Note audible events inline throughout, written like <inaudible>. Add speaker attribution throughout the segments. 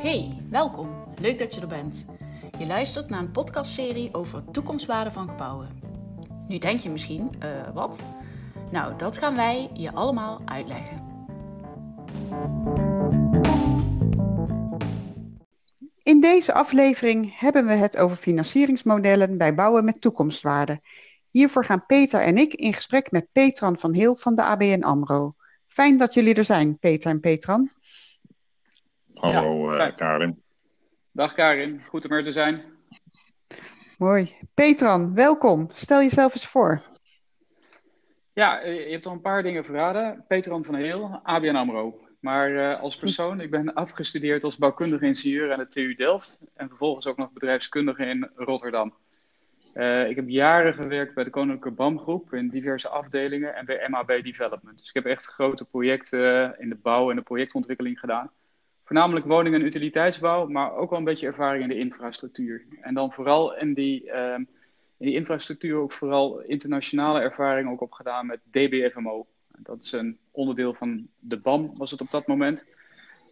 Speaker 1: Hey, welkom. Leuk dat je er bent. Je luistert naar een podcastserie over toekomstwaarde van gebouwen. Nu denk je misschien, uh, wat? Nou, dat gaan wij je allemaal uitleggen.
Speaker 2: In deze aflevering hebben we het over financieringsmodellen bij bouwen met toekomstwaarde. Hiervoor gaan Peter en ik in gesprek met Petran van Heel van de ABN AMRO. Fijn dat jullie er zijn, Peter en Petran.
Speaker 3: Hallo ja, uh, Karin.
Speaker 4: Dag Karin, goed om er te zijn.
Speaker 2: Mooi. Petran, welkom. Stel jezelf eens voor.
Speaker 4: Ja, je hebt al een paar dingen verraden. Petran van Heel, ABN AMRO. Maar uh, als persoon, ik ben afgestudeerd als bouwkundige ingenieur aan de TU Delft. En vervolgens ook nog bedrijfskundige in Rotterdam. Uh, ik heb jaren gewerkt bij de Koninklijke BAM Groep in diverse afdelingen en bij MAB Development. Dus ik heb echt grote projecten in de bouw en de projectontwikkeling gedaan. Voornamelijk woningen en utiliteitsbouw, maar ook wel een beetje ervaring in de infrastructuur. En dan vooral in die, uh, in die infrastructuur ook vooral internationale ervaring ook opgedaan met DBFMO. Dat is een onderdeel van de BAM, was het op dat moment.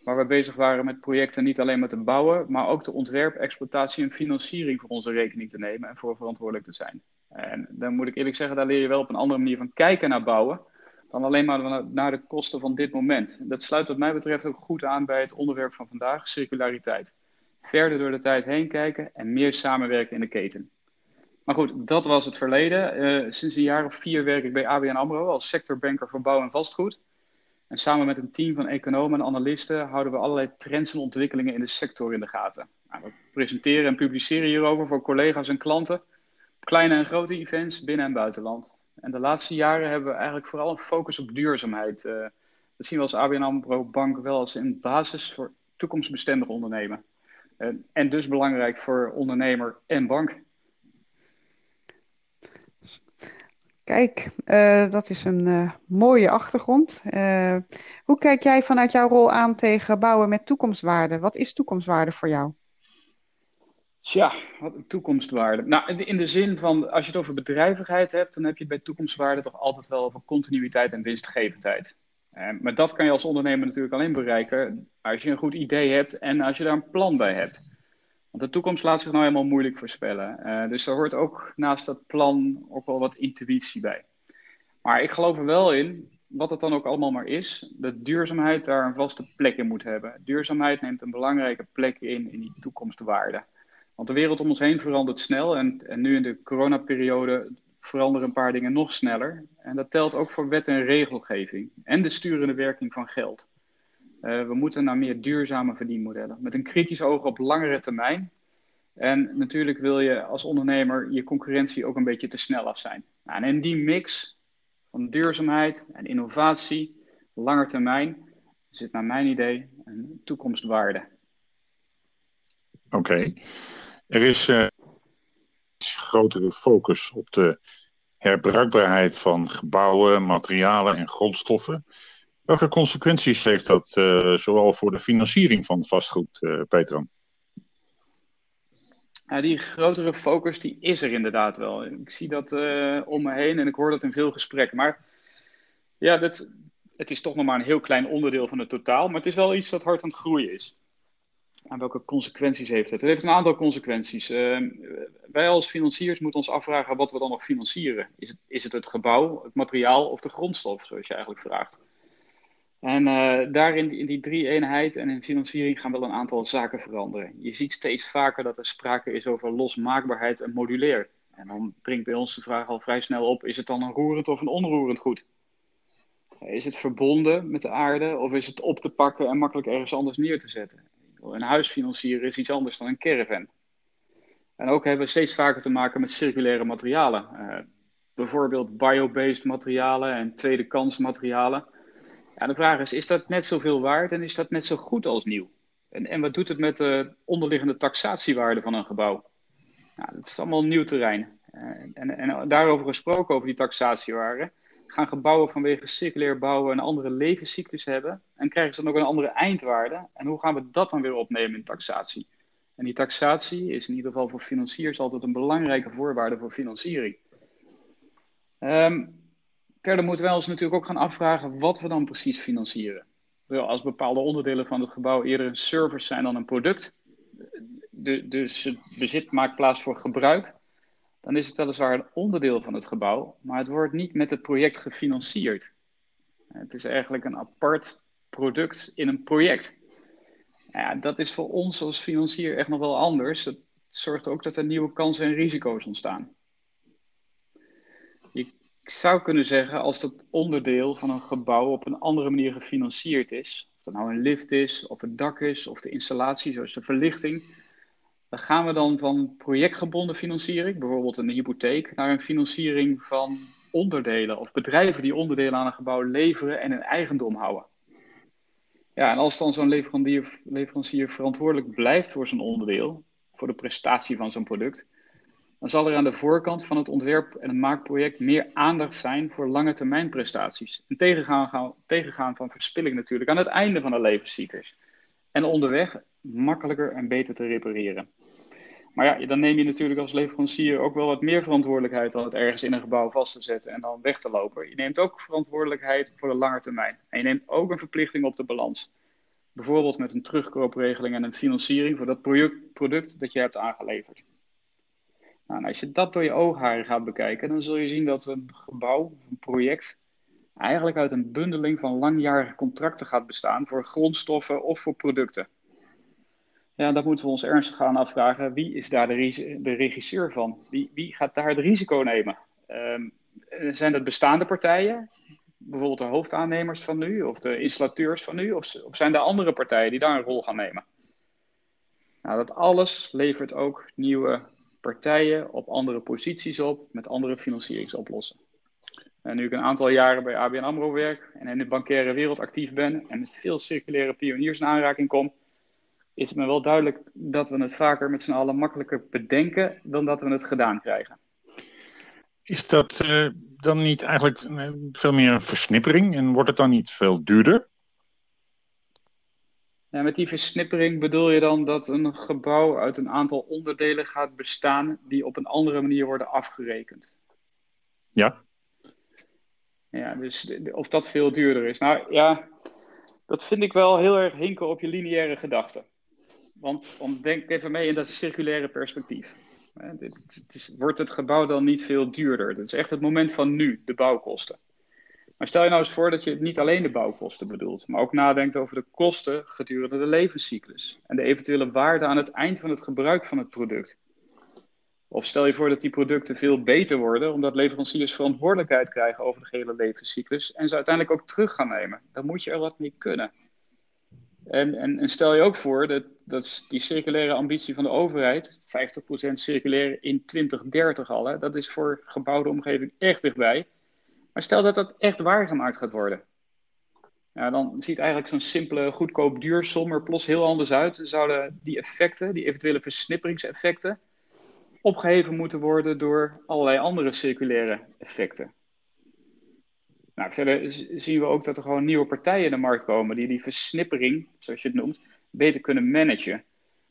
Speaker 4: Waar we bezig waren met projecten niet alleen met te bouwen, maar ook de ontwerp, exploitatie en financiering voor onze rekening te nemen en voor verantwoordelijk te zijn. En dan moet ik eerlijk zeggen, daar leer je wel op een andere manier van kijken naar bouwen dan alleen maar naar de kosten van dit moment. Dat sluit wat mij betreft ook goed aan bij het onderwerp van vandaag, circulariteit. Verder door de tijd heen kijken en meer samenwerken in de keten. Maar goed, dat was het verleden. Uh, sinds een jaar of vier werk ik bij ABN AMRO als sectorbanker voor bouw en vastgoed. En samen met een team van economen en analisten houden we allerlei trends en ontwikkelingen in de sector in de gaten. Nou, we presenteren en publiceren hierover voor collega's en klanten, kleine en grote events binnen en buitenland. En de laatste jaren hebben we eigenlijk vooral een focus op duurzaamheid. Uh, dat zien we als ABN AMRO Bank wel als een basis voor toekomstbestendig ondernemen. Uh, en dus belangrijk voor ondernemer en bank.
Speaker 2: Kijk, uh, dat is een mooie achtergrond. Hoe kijk jij vanuit jouw rol aan tegen bouwen met toekomstwaarde? Wat is toekomstwaarde voor jou?
Speaker 4: Tja, wat een toekomstwaarde. Nou, in de zin van, als je het over bedrijvigheid hebt, dan heb je bij toekomstwaarde toch altijd wel over continuïteit en winstgevendheid. maar dat kan je als ondernemer natuurlijk alleen bereiken als je een goed idee hebt en als je daar een plan bij hebt. Want de toekomst laat zich nou helemaal moeilijk voorspellen. Uh, dus er hoort ook naast dat plan ook wel wat intuïtie bij. Maar ik geloof er wel in, wat het dan ook allemaal maar is, dat duurzaamheid daar een vaste plek in moet hebben. Duurzaamheid neemt een belangrijke plek in in die toekomstwaarde. Want de wereld om ons heen verandert snel en, en nu in de coronaperiode veranderen een paar dingen nog sneller. En dat telt ook voor wet en regelgeving en de sturende werking van geld. Uh, we moeten naar meer duurzame verdienmodellen. Met een kritisch oog op langere termijn. En natuurlijk wil je als ondernemer je concurrentie ook een beetje te snel af zijn. Nou, en in die mix van duurzaamheid en innovatie, langer termijn, zit naar mijn idee een toekomstwaarde.
Speaker 3: Oké. Er is uh, grotere focus op de herbruikbaarheid van gebouwen, materialen en grondstoffen. Welke consequenties heeft dat uh, zowel voor de financiering van vastgoed, uh, Petran?
Speaker 4: Ja, die grotere focus die is er inderdaad wel. Ik zie dat om me heen en ik hoor dat in veel gesprekken. Maar ja, dat, het is toch nog maar een heel klein onderdeel van het totaal. Maar het is wel iets dat hard aan het groeien is. En welke consequenties heeft het? Het heeft een aantal consequenties. Uh, wij als financiers moeten ons afvragen wat we dan nog financieren. Is het, is het het gebouw, het materiaal of de grondstof, zoals je eigenlijk vraagt? En uh, daarin, in die drie eenheid en in financiering gaan wel een aantal zaken veranderen. Je ziet steeds vaker dat er sprake is over losmaakbaarheid en modulair. En dan dringt bij ons de vraag al vrij snel op: is het dan een roerend of een onroerend goed? Is het verbonden met de aarde of is het op te pakken en makkelijk ergens anders neer te zetten? Een huis financieren is iets anders dan een caravan. En ook hebben we steeds vaker te maken met circulaire materialen. Uh, bijvoorbeeld biobased materialen en tweede kans materialen. Ja, de vraag is, is dat net zoveel waard en is dat net zo goed als nieuw? En, en wat doet het met de onderliggende taxatiewaarde van een gebouw? Nou, dat is allemaal nieuw terrein. En, en, en, daarover gesproken, over die taxatiewaarde, gaan gebouwen vanwege circulair bouwen een andere levenscyclus hebben en krijgen ze dan ook een andere eindwaarde. En hoe gaan we dat dan weer opnemen in taxatie? En die taxatie is in ieder geval voor financiers altijd een belangrijke voorwaarde voor financiering. Um, Verder moeten wij ons natuurlijk ook gaan afvragen wat we dan precies financieren. als bepaalde onderdelen van het gebouw eerder een service zijn dan een product, dus het bezit maakt plaats voor gebruik, dan is het weliswaar een onderdeel van het gebouw, maar het wordt niet met het project gefinancierd. Het is eigenlijk een apart product in een project. Ja, dat is voor ons als financier echt nog wel anders. Het zorgt ook dat er nieuwe kansen en risico's ontstaan. Je zou kunnen zeggen, als dat onderdeel van een gebouw op een andere manier gefinancierd is, of het nou een lift is, of het dak is, of de installatie, zoals de verlichting, gaan we dan van projectgebonden financiering, bijvoorbeeld een hypotheek, naar een financiering van onderdelen of bedrijven die onderdelen aan een gebouw leveren en in eigendom houden. Ja, en als dan zo'n leverancier, leverancier verantwoordelijk blijft voor zijn onderdeel, voor de prestatie van zo'n product, dan zal er aan de voorkant van het ontwerp- en het maakproject meer aandacht zijn voor lange termijn prestaties. En tegengaan, tegengaan van verspilling natuurlijk aan het einde van de levenscyclus. En onderweg makkelijker en beter te repareren. Maar ja, dan neem je natuurlijk als leverancier ook wel wat meer verantwoordelijkheid dan het ergens in een gebouw vast te zetten en dan weg te lopen. Je neemt ook verantwoordelijkheid voor de lange termijn. En je neemt ook een verplichting op de balans. Bijvoorbeeld met een terugkoopregeling en een financiering voor dat product dat je hebt aangeleverd. Nou, als je dat door je oogharen gaat bekijken, dan zul je zien dat een gebouw, een project, eigenlijk uit een bundeling van langjarige contracten gaat bestaan voor grondstoffen of voor producten. Ja, dan moeten we ons ernstig gaan afvragen, wie is daar de, regisseur van? Wie, wie, gaat daar het risico nemen? Um, zijn dat bestaande partijen, bijvoorbeeld de hoofdaannemers van nu, of de installateurs van nu, of, of zijn er andere partijen die daar een rol gaan nemen? Nou, dat alles levert ook nieuwe partijen op andere posities op, met andere financieringsoplossingen. En nu ik een aantal jaren bij ABN AMRO werk en in de bankaire wereld actief ben en met veel circulaire pioniers in aanraking kom, is het me wel duidelijk dat we het vaker met z'n allen makkelijker bedenken dan dat we het gedaan krijgen.
Speaker 3: Is dat uh, dan niet eigenlijk uh, veel meer een versnippering en wordt het dan niet veel duurder?
Speaker 4: Ja, met die versnippering bedoel je dan dat een gebouw uit een aantal onderdelen gaat bestaan die op een andere manier worden afgerekend?
Speaker 3: Ja.
Speaker 4: Ja, dus of dat veel duurder is. Nou ja, dat vind ik wel heel erg hinken op je lineaire gedachten. Want, denk even mee in dat circulaire perspectief. Het is, wordt het gebouw dan niet veel duurder? Dat is echt het moment van nu, de bouwkosten. Maar stel je nou eens voor dat je niet alleen de bouwkosten bedoelt, maar ook nadenkt over de kosten gedurende de levenscyclus en de eventuele waarde aan het eind van het gebruik van het product. Of stel je voor dat die producten veel beter worden, omdat leveranciers verantwoordelijkheid krijgen over de hele levenscyclus en ze uiteindelijk ook terug gaan nemen. Dan moet je er wat mee kunnen. En, en, en, stel je ook voor dat, dat die circulaire ambitie van de overheid, 50% circulair in 2030 al, hè, dat is voor gebouwde omgeving echt dichtbij. Maar stel dat dat echt waargemaakt gaat worden. Ja, dan ziet eigenlijk zo'n simpele goedkoop duursom er plots heel anders uit. Dan zouden die effecten, die eventuele versnipperingseffecten, opgeheven moeten worden door allerlei andere circulaire effecten. Nou, verder zien we ook dat er gewoon nieuwe partijen in de markt komen die die versnippering, zoals je het noemt, beter kunnen managen.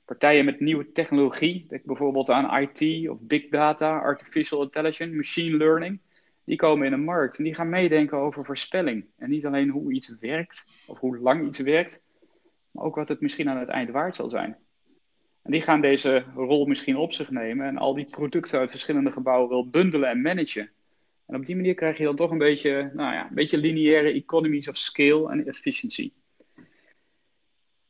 Speaker 4: Partijen met nieuwe technologie, denk bijvoorbeeld aan IT of big data, artificial intelligence, machine learning, die komen in de markt en die gaan meedenken over voorspelling. En niet alleen hoe iets werkt of hoe lang iets werkt, maar ook wat het misschien aan het eind waard zal zijn. En die gaan deze rol misschien op zich nemen en al die producten uit verschillende gebouwen wil bundelen en managen. En op die manier krijg je dan toch een beetje, nou ja, een beetje lineaire economies of scale en efficiency.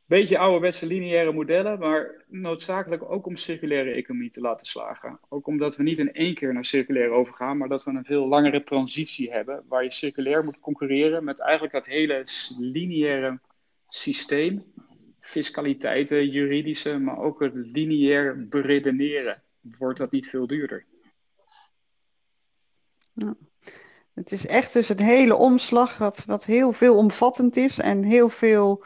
Speaker 4: Beetje ouderwetse lineaire modellen, maar noodzakelijk ook om circulaire economie te laten slagen. Ook omdat we niet in één keer naar circulair overgaan, maar dat we een veel langere transitie hebben, waar je circulair moet concurreren met eigenlijk dat hele lineaire systeem. Fiscaliteiten, juridische, maar ook het lineair beredeneren. Wordt dat niet veel duurder?
Speaker 2: Het is echt dus een hele omslag wat, wat heel veelomvattend is en heel veel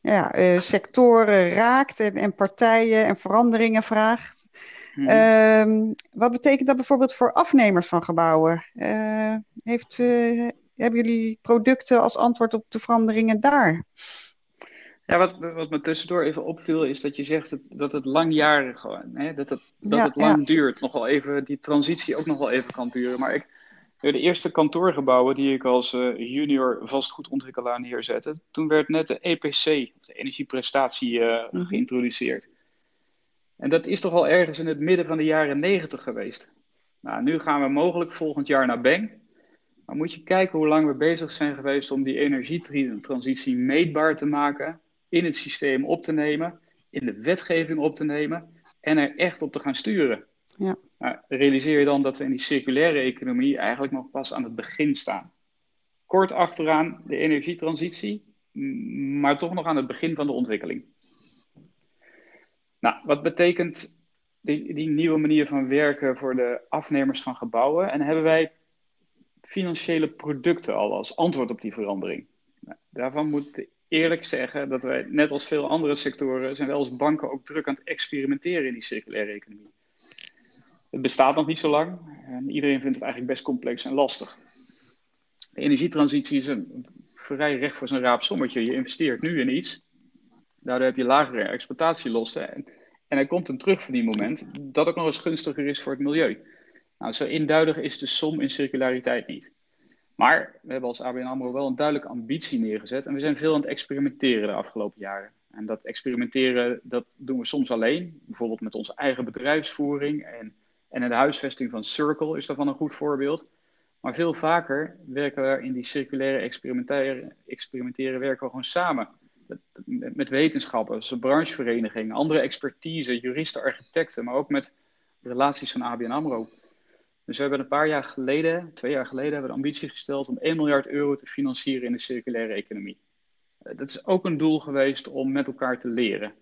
Speaker 2: ja, uh, sectoren raakt en, en, partijen en veranderingen vraagt. Hmm. Uh, wat betekent dat bijvoorbeeld voor afnemers van gebouwen? Uh, heeft, uh, hebben jullie producten als antwoord op de veranderingen daar?
Speaker 4: Ja, wat, wat me tussendoor even opviel is dat je zegt dat, dat het langjarig gewoon, hè, dat, het, dat ja, het lang ja. duurt. Nog wel even, die transitie ook nog wel even kan duren. Maar ik, De eerste kantoorgebouwen die ik als uh, junior vastgoedontwikkelaar neerzette, toen werd net de EPC, de energieprestatie, uh, geïntroduceerd. En dat is toch al ergens in het midden van de jaren 90 geweest. Nou, nu gaan we mogelijk volgend jaar naar Beng. Maar moet je kijken hoe lang we bezig zijn geweest om die energietransitie meetbaar te maken, in het systeem op te nemen, in de wetgeving op te nemen en er echt op te gaan sturen. Ja. Nou, realiseer je dan dat we in die circulaire economie eigenlijk nog pas aan het begin staan. Kort achteraan de energietransitie, maar toch nog aan het begin van de ontwikkeling. Nou, wat betekent die, die nieuwe manier van werken voor de afnemers van gebouwen? En hebben wij financiële producten al als antwoord op die verandering? Nou, daarvan moet ik eerlijk zeggen dat wij, net als veel andere sectoren, zijn wij als banken ook druk aan het experimenteren in die circulaire economie. Het bestaat nog niet zo lang en iedereen vindt het eigenlijk best complex en lastig. De energietransitie is een vrij recht voor zijn raap sommetje. Je investeert nu in iets, daardoor heb je lagere exploitatielosten en, er komt een terugverdienmoment dat ook nog eens gunstiger is voor het milieu. Nou, zo eenduidig is de som in circulariteit niet. Maar we hebben als ABN AMRO wel een duidelijke ambitie neergezet en we zijn veel aan het experimenteren de afgelopen jaren. En dat experimenteren, dat doen we soms alleen, bijvoorbeeld met onze eigen bedrijfsvoering en en de huisvesting van Circle is daarvan een goed voorbeeld. Maar veel vaker werken we in die circulaire experimenteren, experimenteren werken we gewoon samen. Met, met wetenschappers, brancheverenigingen, andere expertise, juristen, architecten, maar ook met relaties van ABN AMRO. Dus we hebben een paar jaar geleden, twee jaar geleden, hebben we de ambitie gesteld om 1 miljard euro te financieren in de circulaire economie. Eh, dat is ook een doel geweest om met elkaar te leren.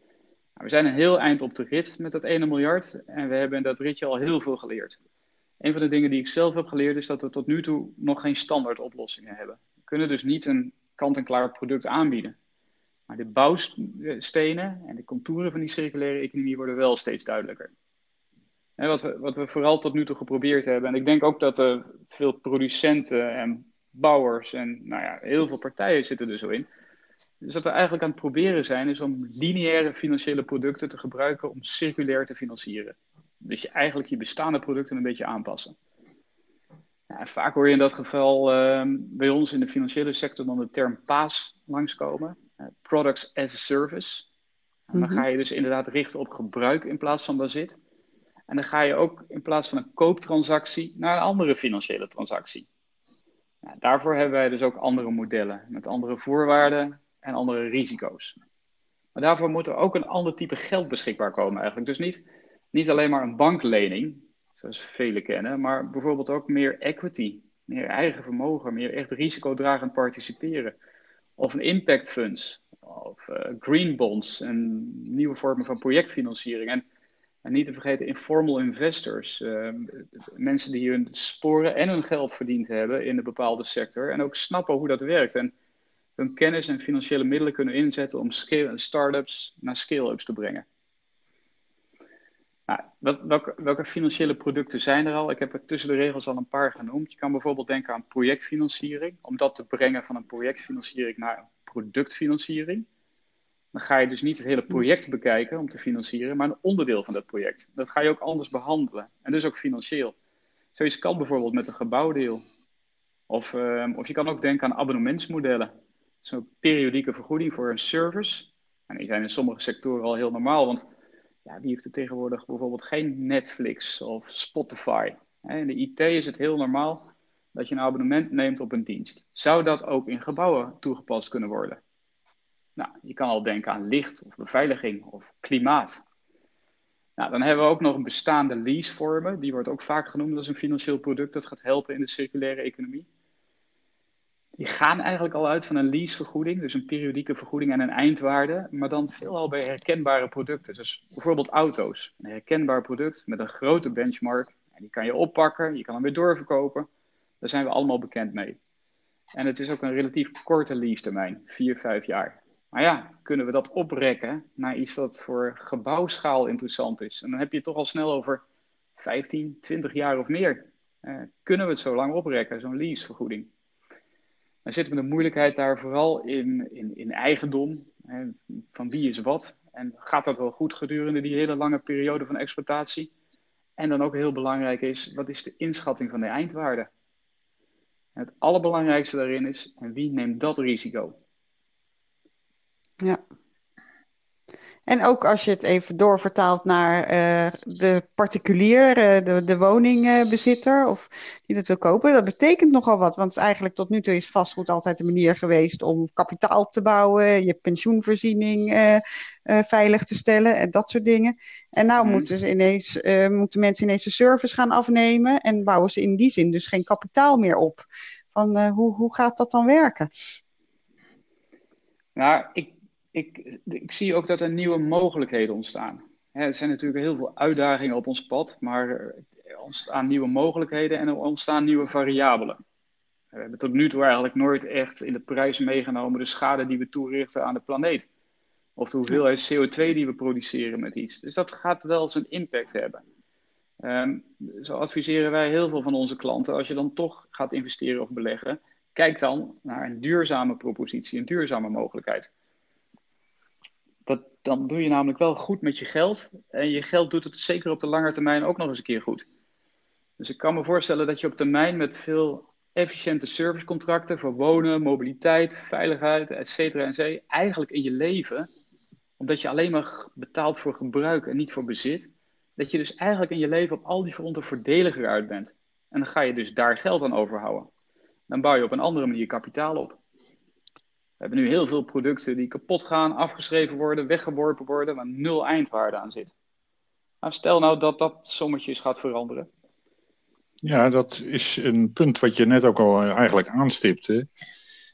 Speaker 4: We zijn een heel eind op de rit met dat 1 miljard en we hebben in dat ritje al heel veel geleerd. Een van de dingen die ik zelf heb geleerd is dat we tot nu toe nog geen standaard oplossingen hebben. We kunnen dus niet een kant-en-klaar product aanbieden. Maar de bouwstenen en de contouren van die circulaire economie worden wel steeds duidelijker. En wat, we, wat we vooral tot nu toe geprobeerd hebben, en ik denk ook dat er veel producenten en bouwers en nou ja, heel veel partijen zitten er zo in, dus wat we eigenlijk aan het proberen zijn, is om lineaire financiële producten te gebruiken om circulair te financieren. Dus je eigenlijk je bestaande producten een beetje aanpassen. Vaak hoor je in dat geval uh, bij ons in de financiële sector dan de term PAS langskomen. Uh, products as a Service. En dan mhm. ga je dus inderdaad richten op gebruik in plaats van bezit. En dan ga je ook in plaats van een kooptransactie naar een andere financiële transactie. daarvoor hebben wij dus ook andere modellen met andere voorwaarden, en andere risico's. Maar daarvoor moet er ook een ander type geld beschikbaar komen eigenlijk. Dus niet, niet alleen maar een banklening, zoals velen kennen, maar bijvoorbeeld ook meer equity, meer eigen vermogen, meer echt risicodragend participeren. Of een impact funds, of uh, green bonds en nieuwe vormen van projectfinanciering. En, en niet te vergeten informal investors, uh, mensen die hun sporen en hun geld verdiend hebben in een bepaalde sector en ook snappen hoe dat werkt. En hun kennis en financiële middelen kunnen inzetten om start-ups naar scale-ups te brengen. Nou, welke, welke, financiële producten zijn er al? Ik heb er tussen de regels al een paar genoemd. Je kan bijvoorbeeld denken aan projectfinanciering, om dat te brengen van een projectfinanciering naar een productfinanciering. Dan ga je dus niet het hele project bekijken om te financieren, maar een onderdeel van dat project. Dat ga je ook anders behandelen en dus ook financieel. Zoiets kan bijvoorbeeld met een gebouwdeel. Of, uh, of je kan ook denken aan abonnementsmodellen zo'n periodieke vergoeding voor een service. En die zijn in sommige sectoren al heel normaal, want ja, wie heeft er tegenwoordig bijvoorbeeld geen Netflix of Spotify? In de IT is het heel normaal dat je een abonnement neemt op een dienst. Zou dat ook in gebouwen toegepast kunnen worden? Nou, je kan al denken aan licht of beveiliging of klimaat. Nou, dan hebben we ook nog een bestaande leasevormen. Die wordt ook vaak genoemd als een financieel product dat gaat helpen in de circulaire economie die gaan eigenlijk al uit van een leasevergoeding, dus een periodieke vergoeding en een eindwaarde, maar dan veelal bij herkenbare producten. Dus bijvoorbeeld auto's. Een herkenbaar product met een grote benchmark. En die kan je oppakken, je kan hem weer doorverkopen. Daar zijn we allemaal bekend mee. En het is ook een relatief korte lease termijn, 4, 5 jaar. Maar ja, kunnen we dat oprekken naar iets dat voor gebouwschaal interessant is? En dan heb je het toch al snel over 15, 20 jaar of meer. Uh, kunnen we het zo lang oprekken, zo'n leasevergoeding? Dan zitten we de moeilijkheid daar vooral in, in, in eigendom. Hè, van wie is wat? En gaat dat wel goed gedurende die hele lange periode van exploitatie? En dan ook heel belangrijk is, wat is de inschatting van de eindwaarde? het allerbelangrijkste daarin is, en wie neemt dat risico?
Speaker 2: Ja. En ook als je het even doorvertaalt naar uh, de particulier, uh, de, de woningbezitter of die dat wil kopen, dat betekent nogal wat. Want eigenlijk tot nu toe is vastgoed altijd de manier geweest om kapitaal te bouwen, je pensioenvoorziening uh, veilig te stellen en dat soort dingen. En nou mm. moeten, ze ineens, moeten mensen ineens de service gaan afnemen en bouwen ze in die zin dus geen kapitaal meer op. Van hoe, hoe gaat dat dan werken?
Speaker 4: Nou, ik ik, ik zie ook dat er nieuwe mogelijkheden ontstaan. er zijn natuurlijk heel veel uitdagingen op ons pad, maar er ontstaan nieuwe mogelijkheden en er ontstaan nieuwe variabelen. We hebben tot nu toe eigenlijk nooit echt in de prijs meegenomen de schade die we toerichten aan de planeet. Of de hoeveelheid CO2 die we produceren met iets. Dus dat gaat wel zijn impact hebben. Um, zo adviseren wij heel veel van onze klanten, als je dan toch gaat investeren of beleggen, kijk dan naar een duurzame propositie, een duurzame mogelijkheid. Dan doe je namelijk wel goed met je geld. En je geld doet het zeker op de lange termijn ook nog eens een keer goed. Dus ik kan me voorstellen dat je op termijn met veel efficiënte servicecontracten voor wonen, mobiliteit, veiligheid, et en eigenlijk in je leven, omdat je alleen maar betaalt voor gebruik en niet voor bezit, dat je dus eigenlijk in je leven op al die fronten voordeliger uit bent. En dan ga je dus daar geld aan overhouden. Dan bouw je op een andere manier kapitaal op. We hebben nu heel veel producten die kapot gaan, afgeschreven worden, weggeworpen worden, waar nul eindwaarde aan zit. Stel nou dat dat sommetjes gaat veranderen.
Speaker 3: Ja, dat is een punt wat je net ook al eh, eigenlijk aanstipte.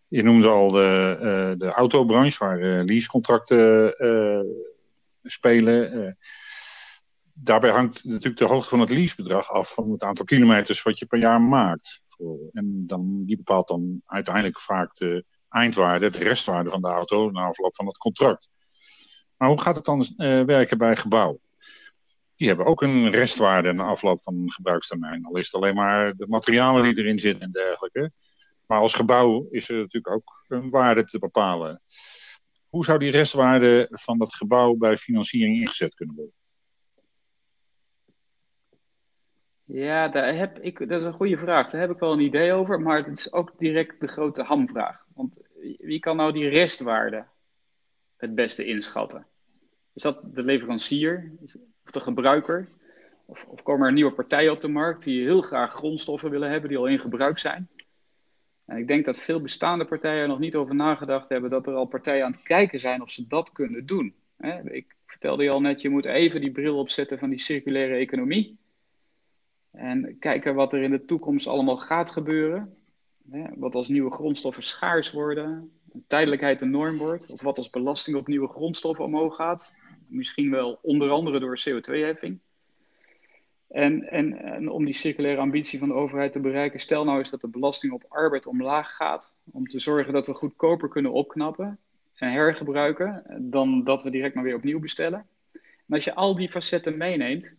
Speaker 3: Je noemde al de, uh, de autobranche, waar uh, leasecontracten uh, spelen. daarbij hangt natuurlijk de hoogte van het leasebedrag af van het aantal kilometers wat je per jaar maakt. En dan, die bepaalt dan uiteindelijk vaak de eindwaarde, de restwaarde van de auto na afloop van het contract. Maar hoe gaat het dan uh, werken bij gebouw? Die hebben ook een restwaarde na afloop van een gebruikstermijn. Al is het alleen maar de materialen die erin zitten en dergelijke. Maar als gebouw is er natuurlijk ook een waarde te bepalen. Hoe zou die restwaarde van dat gebouw bij financiering ingezet kunnen worden?
Speaker 4: Ja, daar heb ik, dat is een goede vraag. Daar heb ik wel een idee over, maar het is ook direct de grote hamvraag. Want wie kan nou die restwaarde het beste inschatten? Is dat de leverancier of de gebruiker? Of, of, komen er nieuwe partijen op de markt die heel graag grondstoffen willen hebben die al in gebruik zijn? En ik denk dat veel bestaande partijen er nog niet over nagedacht hebben dat er al partijen aan het kijken zijn of ze dat kunnen doen. Ik vertelde je al net, je moet even die bril opzetten van die circulaire economie. En kijken wat er in de toekomst allemaal gaat gebeuren. Wat als nieuwe grondstoffen schaars worden, tijdelijkheid een norm wordt, of wat als belasting op nieuwe grondstoffen omhoog gaat. Misschien wel onder andere door CO2-heffing. En, en, om die circulaire ambitie van de overheid te bereiken, stel nou eens dat de belasting op arbeid omlaag gaat, om te zorgen dat we goedkoper kunnen opknappen en hergebruiken, dan dat we direct maar weer opnieuw bestellen. En als je al die facetten meeneemt,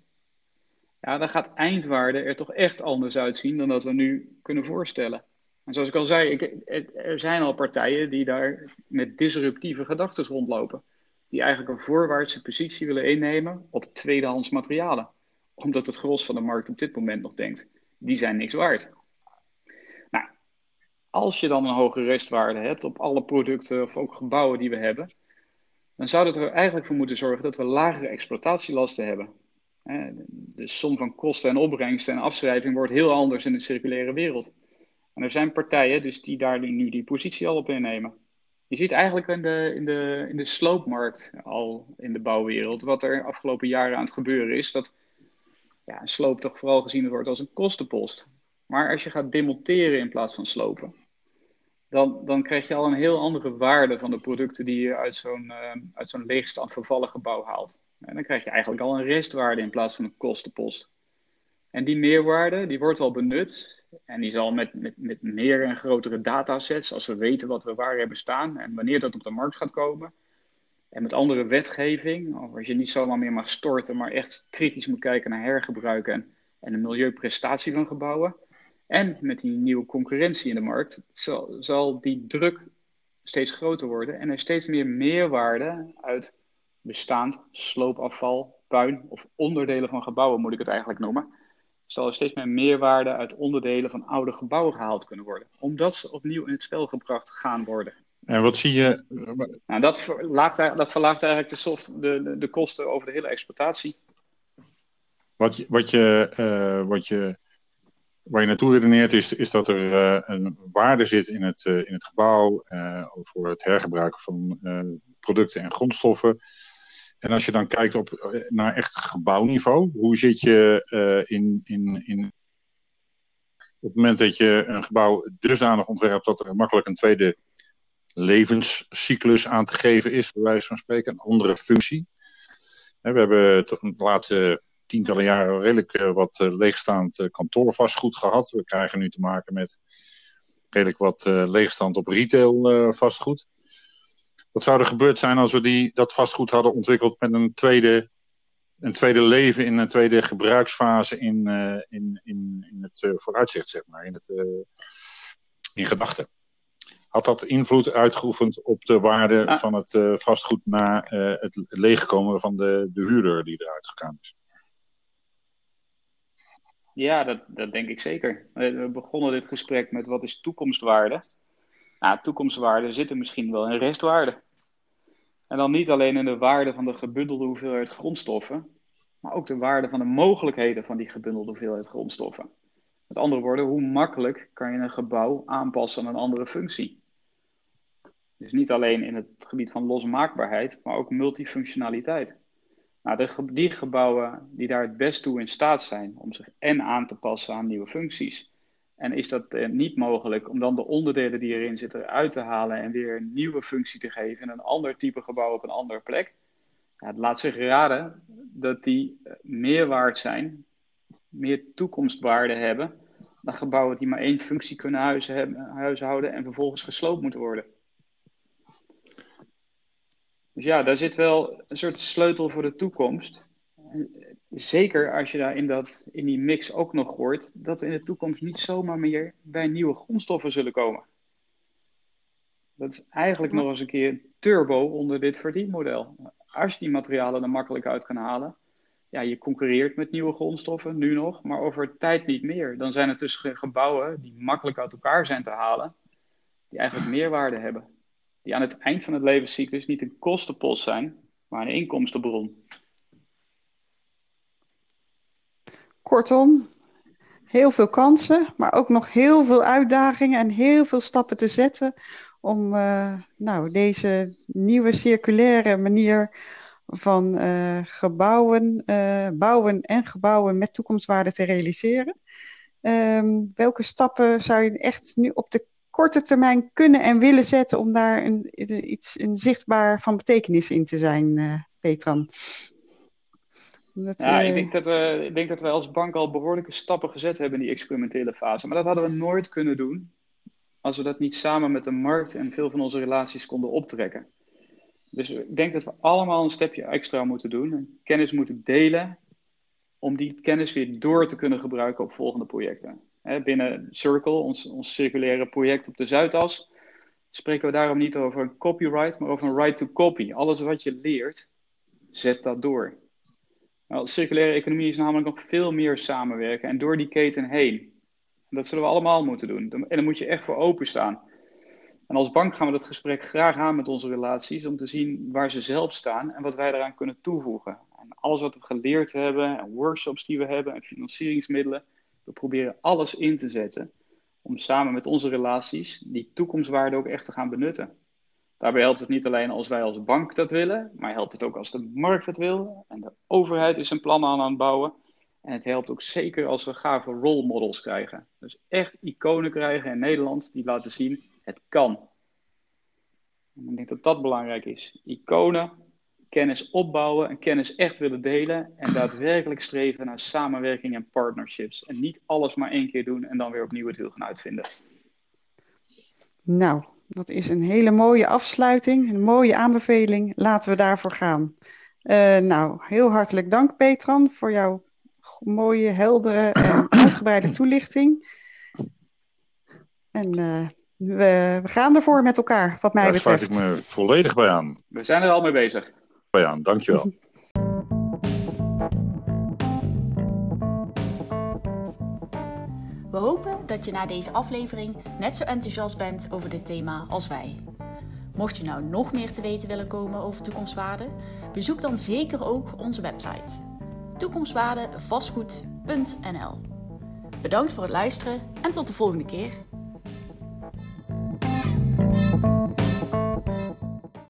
Speaker 4: ja, dan gaat eindwaarde er toch echt anders uitzien dan dat we nu kunnen voorstellen. En zoals ik al zei, er zijn al partijen die daar met disruptieve gedachten rondlopen. Die eigenlijk een voorwaartse positie willen innemen op tweedehands materialen. Omdat het gros van de markt op dit moment nog denkt, die zijn niks waard. Nou, als je dan een hoge restwaarde hebt op alle producten of ook gebouwen die we hebben, dan zou dat er eigenlijk voor moeten zorgen dat we lagere exploitatielasten hebben. De som van kosten en opbrengsten en afschrijving wordt heel anders in de circulaire wereld. En er zijn partijen dus die daar nu die positie al op innemen. Je ziet eigenlijk in de, in, de, in de sloopmarkt al in de bouwwereld wat er afgelopen jaren aan het gebeuren is. Dat ja, sloop toch vooral gezien wordt als een kostenpost. Maar als je gaat demonteren in plaats van slopen, dan, dan krijg je al een heel andere waarde van de producten die je uit zo'n uh, uit leegstand vervallen gebouw haalt. En dan krijg je eigenlijk al een restwaarde in plaats van een kostenpost. En die meerwaarde die wordt al benut en die zal met, met, met meer en grotere datasets, als we weten wat we waar hebben staan en wanneer dat op de markt gaat komen. En met andere wetgeving, of als je niet zomaar meer mag storten, maar echt kritisch moet kijken naar hergebruik en, en de milieuprestatie van gebouwen. En met die nieuwe concurrentie in de markt zal, zal die druk steeds groter worden en er steeds meer meerwaarde uit bestaand sloopafval, puin of onderdelen van gebouwen, moet ik het eigenlijk noemen, zal er steeds meer meerwaarde uit onderdelen van oude gebouwen gehaald kunnen worden, omdat ze opnieuw in het spel gebracht gaan worden.
Speaker 3: En wat zie je?
Speaker 4: Nou, dat, verlaagt, dat verlaagt eigenlijk de, soft, de, de, de kosten over de hele exploitatie.
Speaker 3: Wat, wat, je, uh, wat je, waar je naartoe redeneert is, is dat er uh, een waarde zit in het, uh, in het gebouw voor het hergebruiken van producten en grondstoffen. En als je dan kijkt op, naar echt gebouwniveau, hoe zit je in, in, in op het moment dat je een gebouw dusdanig ontwerpt dat er makkelijk een tweede levenscyclus aan te geven is, bij wijze van spreken, een andere functie. We hebben de laatste tientallen jaren redelijk uh, wat leegstaand uh, kantoorvastgoed gehad. We krijgen nu te maken met redelijk wat leegstand op retail vastgoed. Wat zou er gebeurd zijn als we die, dat vastgoed hadden ontwikkeld met een tweede, een tweede leven in een tweede gebruiksfase in, in, in, in het vooruitzicht, zeg maar, in, het, in gedachten? Had dat invloed uitgeoefend op de waarde van het vastgoed na het leegkomen van de, de huurder die eruit gegaan is?
Speaker 4: Ja, dat, dat denk ik zeker. We begonnen dit gesprek met wat is toekomstwaarde? Nou, toekomstwaarde zit er misschien wel in restwaarde. En dan niet alleen in de waarde van de gebundelde hoeveelheid grondstoffen, maar ook de waarde van de mogelijkheden van die gebundelde hoeveelheid grondstoffen. Met andere woorden, hoe makkelijk kan je een gebouw aanpassen aan een andere functie? Dus niet alleen in het gebied van losmaakbaarheid, maar ook multifunctionaliteit. Nou, de, die gebouwen die daar het best toe in staat zijn om zich en aan te passen aan nieuwe functies. En is dat eh, niet mogelijk om dan de onderdelen die erin zitten eruit te halen en weer een nieuwe functie te geven in een ander type gebouw op een andere plek? Ja, het laat zich raden dat die eh, meer waard zijn, meer toekomstwaarde hebben dan gebouwen die maar één functie kunnen huishouden en vervolgens gesloopt moeten worden. Dus ja, daar zit wel een soort sleutel voor de toekomst. Zeker als je daar in, dat, in die mix ook nog hoort dat we in de toekomst niet zomaar meer bij nieuwe grondstoffen zullen komen. Dat is eigenlijk nog eens een keer turbo onder dit verdienmodel. Als je die materialen er makkelijk uit kan halen, ja, je concurreert met nieuwe grondstoffen, nu nog, maar over tijd niet meer. Dan zijn het dus gebouwen die makkelijk uit elkaar zijn te halen, die eigenlijk meerwaarde hebben die aan het eind van het levenscyclus niet een kostenpost zijn, maar een inkomstenbron.
Speaker 2: Kortom, heel veel kansen, maar ook nog heel veel uitdagingen en heel veel stappen te zetten om uh, nou, deze nieuwe circulaire manier van uh, gebouwen, uh, bouwen en gebouwen met toekomstwaarde te realiseren. Um, welke stappen zou je echt nu op de korte termijn kunnen en willen zetten om daar een, iets een zichtbaar van betekenis in te zijn, Petran?
Speaker 4: Dat, ja, ik, eh, denk dat we, ik denk dat we als bank al behoorlijke stappen gezet hebben in die experimentele fase. Maar dat hadden we nooit kunnen doen als we dat niet samen met de markt en veel van onze relaties konden optrekken. Dus ik denk dat we allemaal een stapje extra moeten doen, kennis moeten delen, om die kennis weer door te kunnen gebruiken op volgende projecten binnen Circle, ons, ons circulaire project op de Zuidas, spreken we daarom niet over een copyright, maar over een right to copy. Alles wat je leert, zet dat door. Nou, circulaire economie is namelijk nog veel meer samenwerken en door die keten heen. Dat zullen we allemaal moeten doen. En daar moet je echt voor openstaan. En als bank gaan we dat gesprek graag aan met onze relaties om te zien waar ze zelf staan en wat wij eraan kunnen toevoegen. En alles wat we geleerd hebben, en workshops die we hebben, en financieringsmiddelen, we proberen alles in te zetten om samen met onze relaties die toekomstwaarde ook echt te gaan benutten. Daarbij helpt het niet alleen als wij als bank dat willen, maar helpt het ook als de markt het wil. En de overheid is een plan aan aan het bouwen. En het helpt ook zeker als we gave role models krijgen. Dus echt iconen krijgen in Nederland die laten zien, het kan. En ik denk dat dat belangrijk is. Iconen kennis opbouwen en kennis echt willen delen en daadwerkelijk streven naar samenwerking en partnerships. En niet alles maar één keer doen en dan weer opnieuw het wiel gaan uitvinden.
Speaker 2: Nou, dat is een hele mooie afsluiting, een mooie aanbeveling. Laten we daarvoor gaan. Uh, nou, heel hartelijk dank Petran voor jouw mooie, heldere en <coughs> uitgebreide toelichting. En uh, we, we, gaan ervoor met elkaar, wat mij Daar betreft.
Speaker 3: Daar sluit ik me volledig bij aan.
Speaker 4: We zijn er al mee bezig
Speaker 3: bij aan. Dankjewel. <laughs>
Speaker 1: We hopen dat je na deze aflevering net zo enthousiast bent over dit thema als wij. Mocht je nou nog meer te weten willen komen over toekomstwaarde, bezoek dan zeker ook onze website toekomstwaardevastgoed.nl. Bedankt voor het luisteren en tot de volgende keer.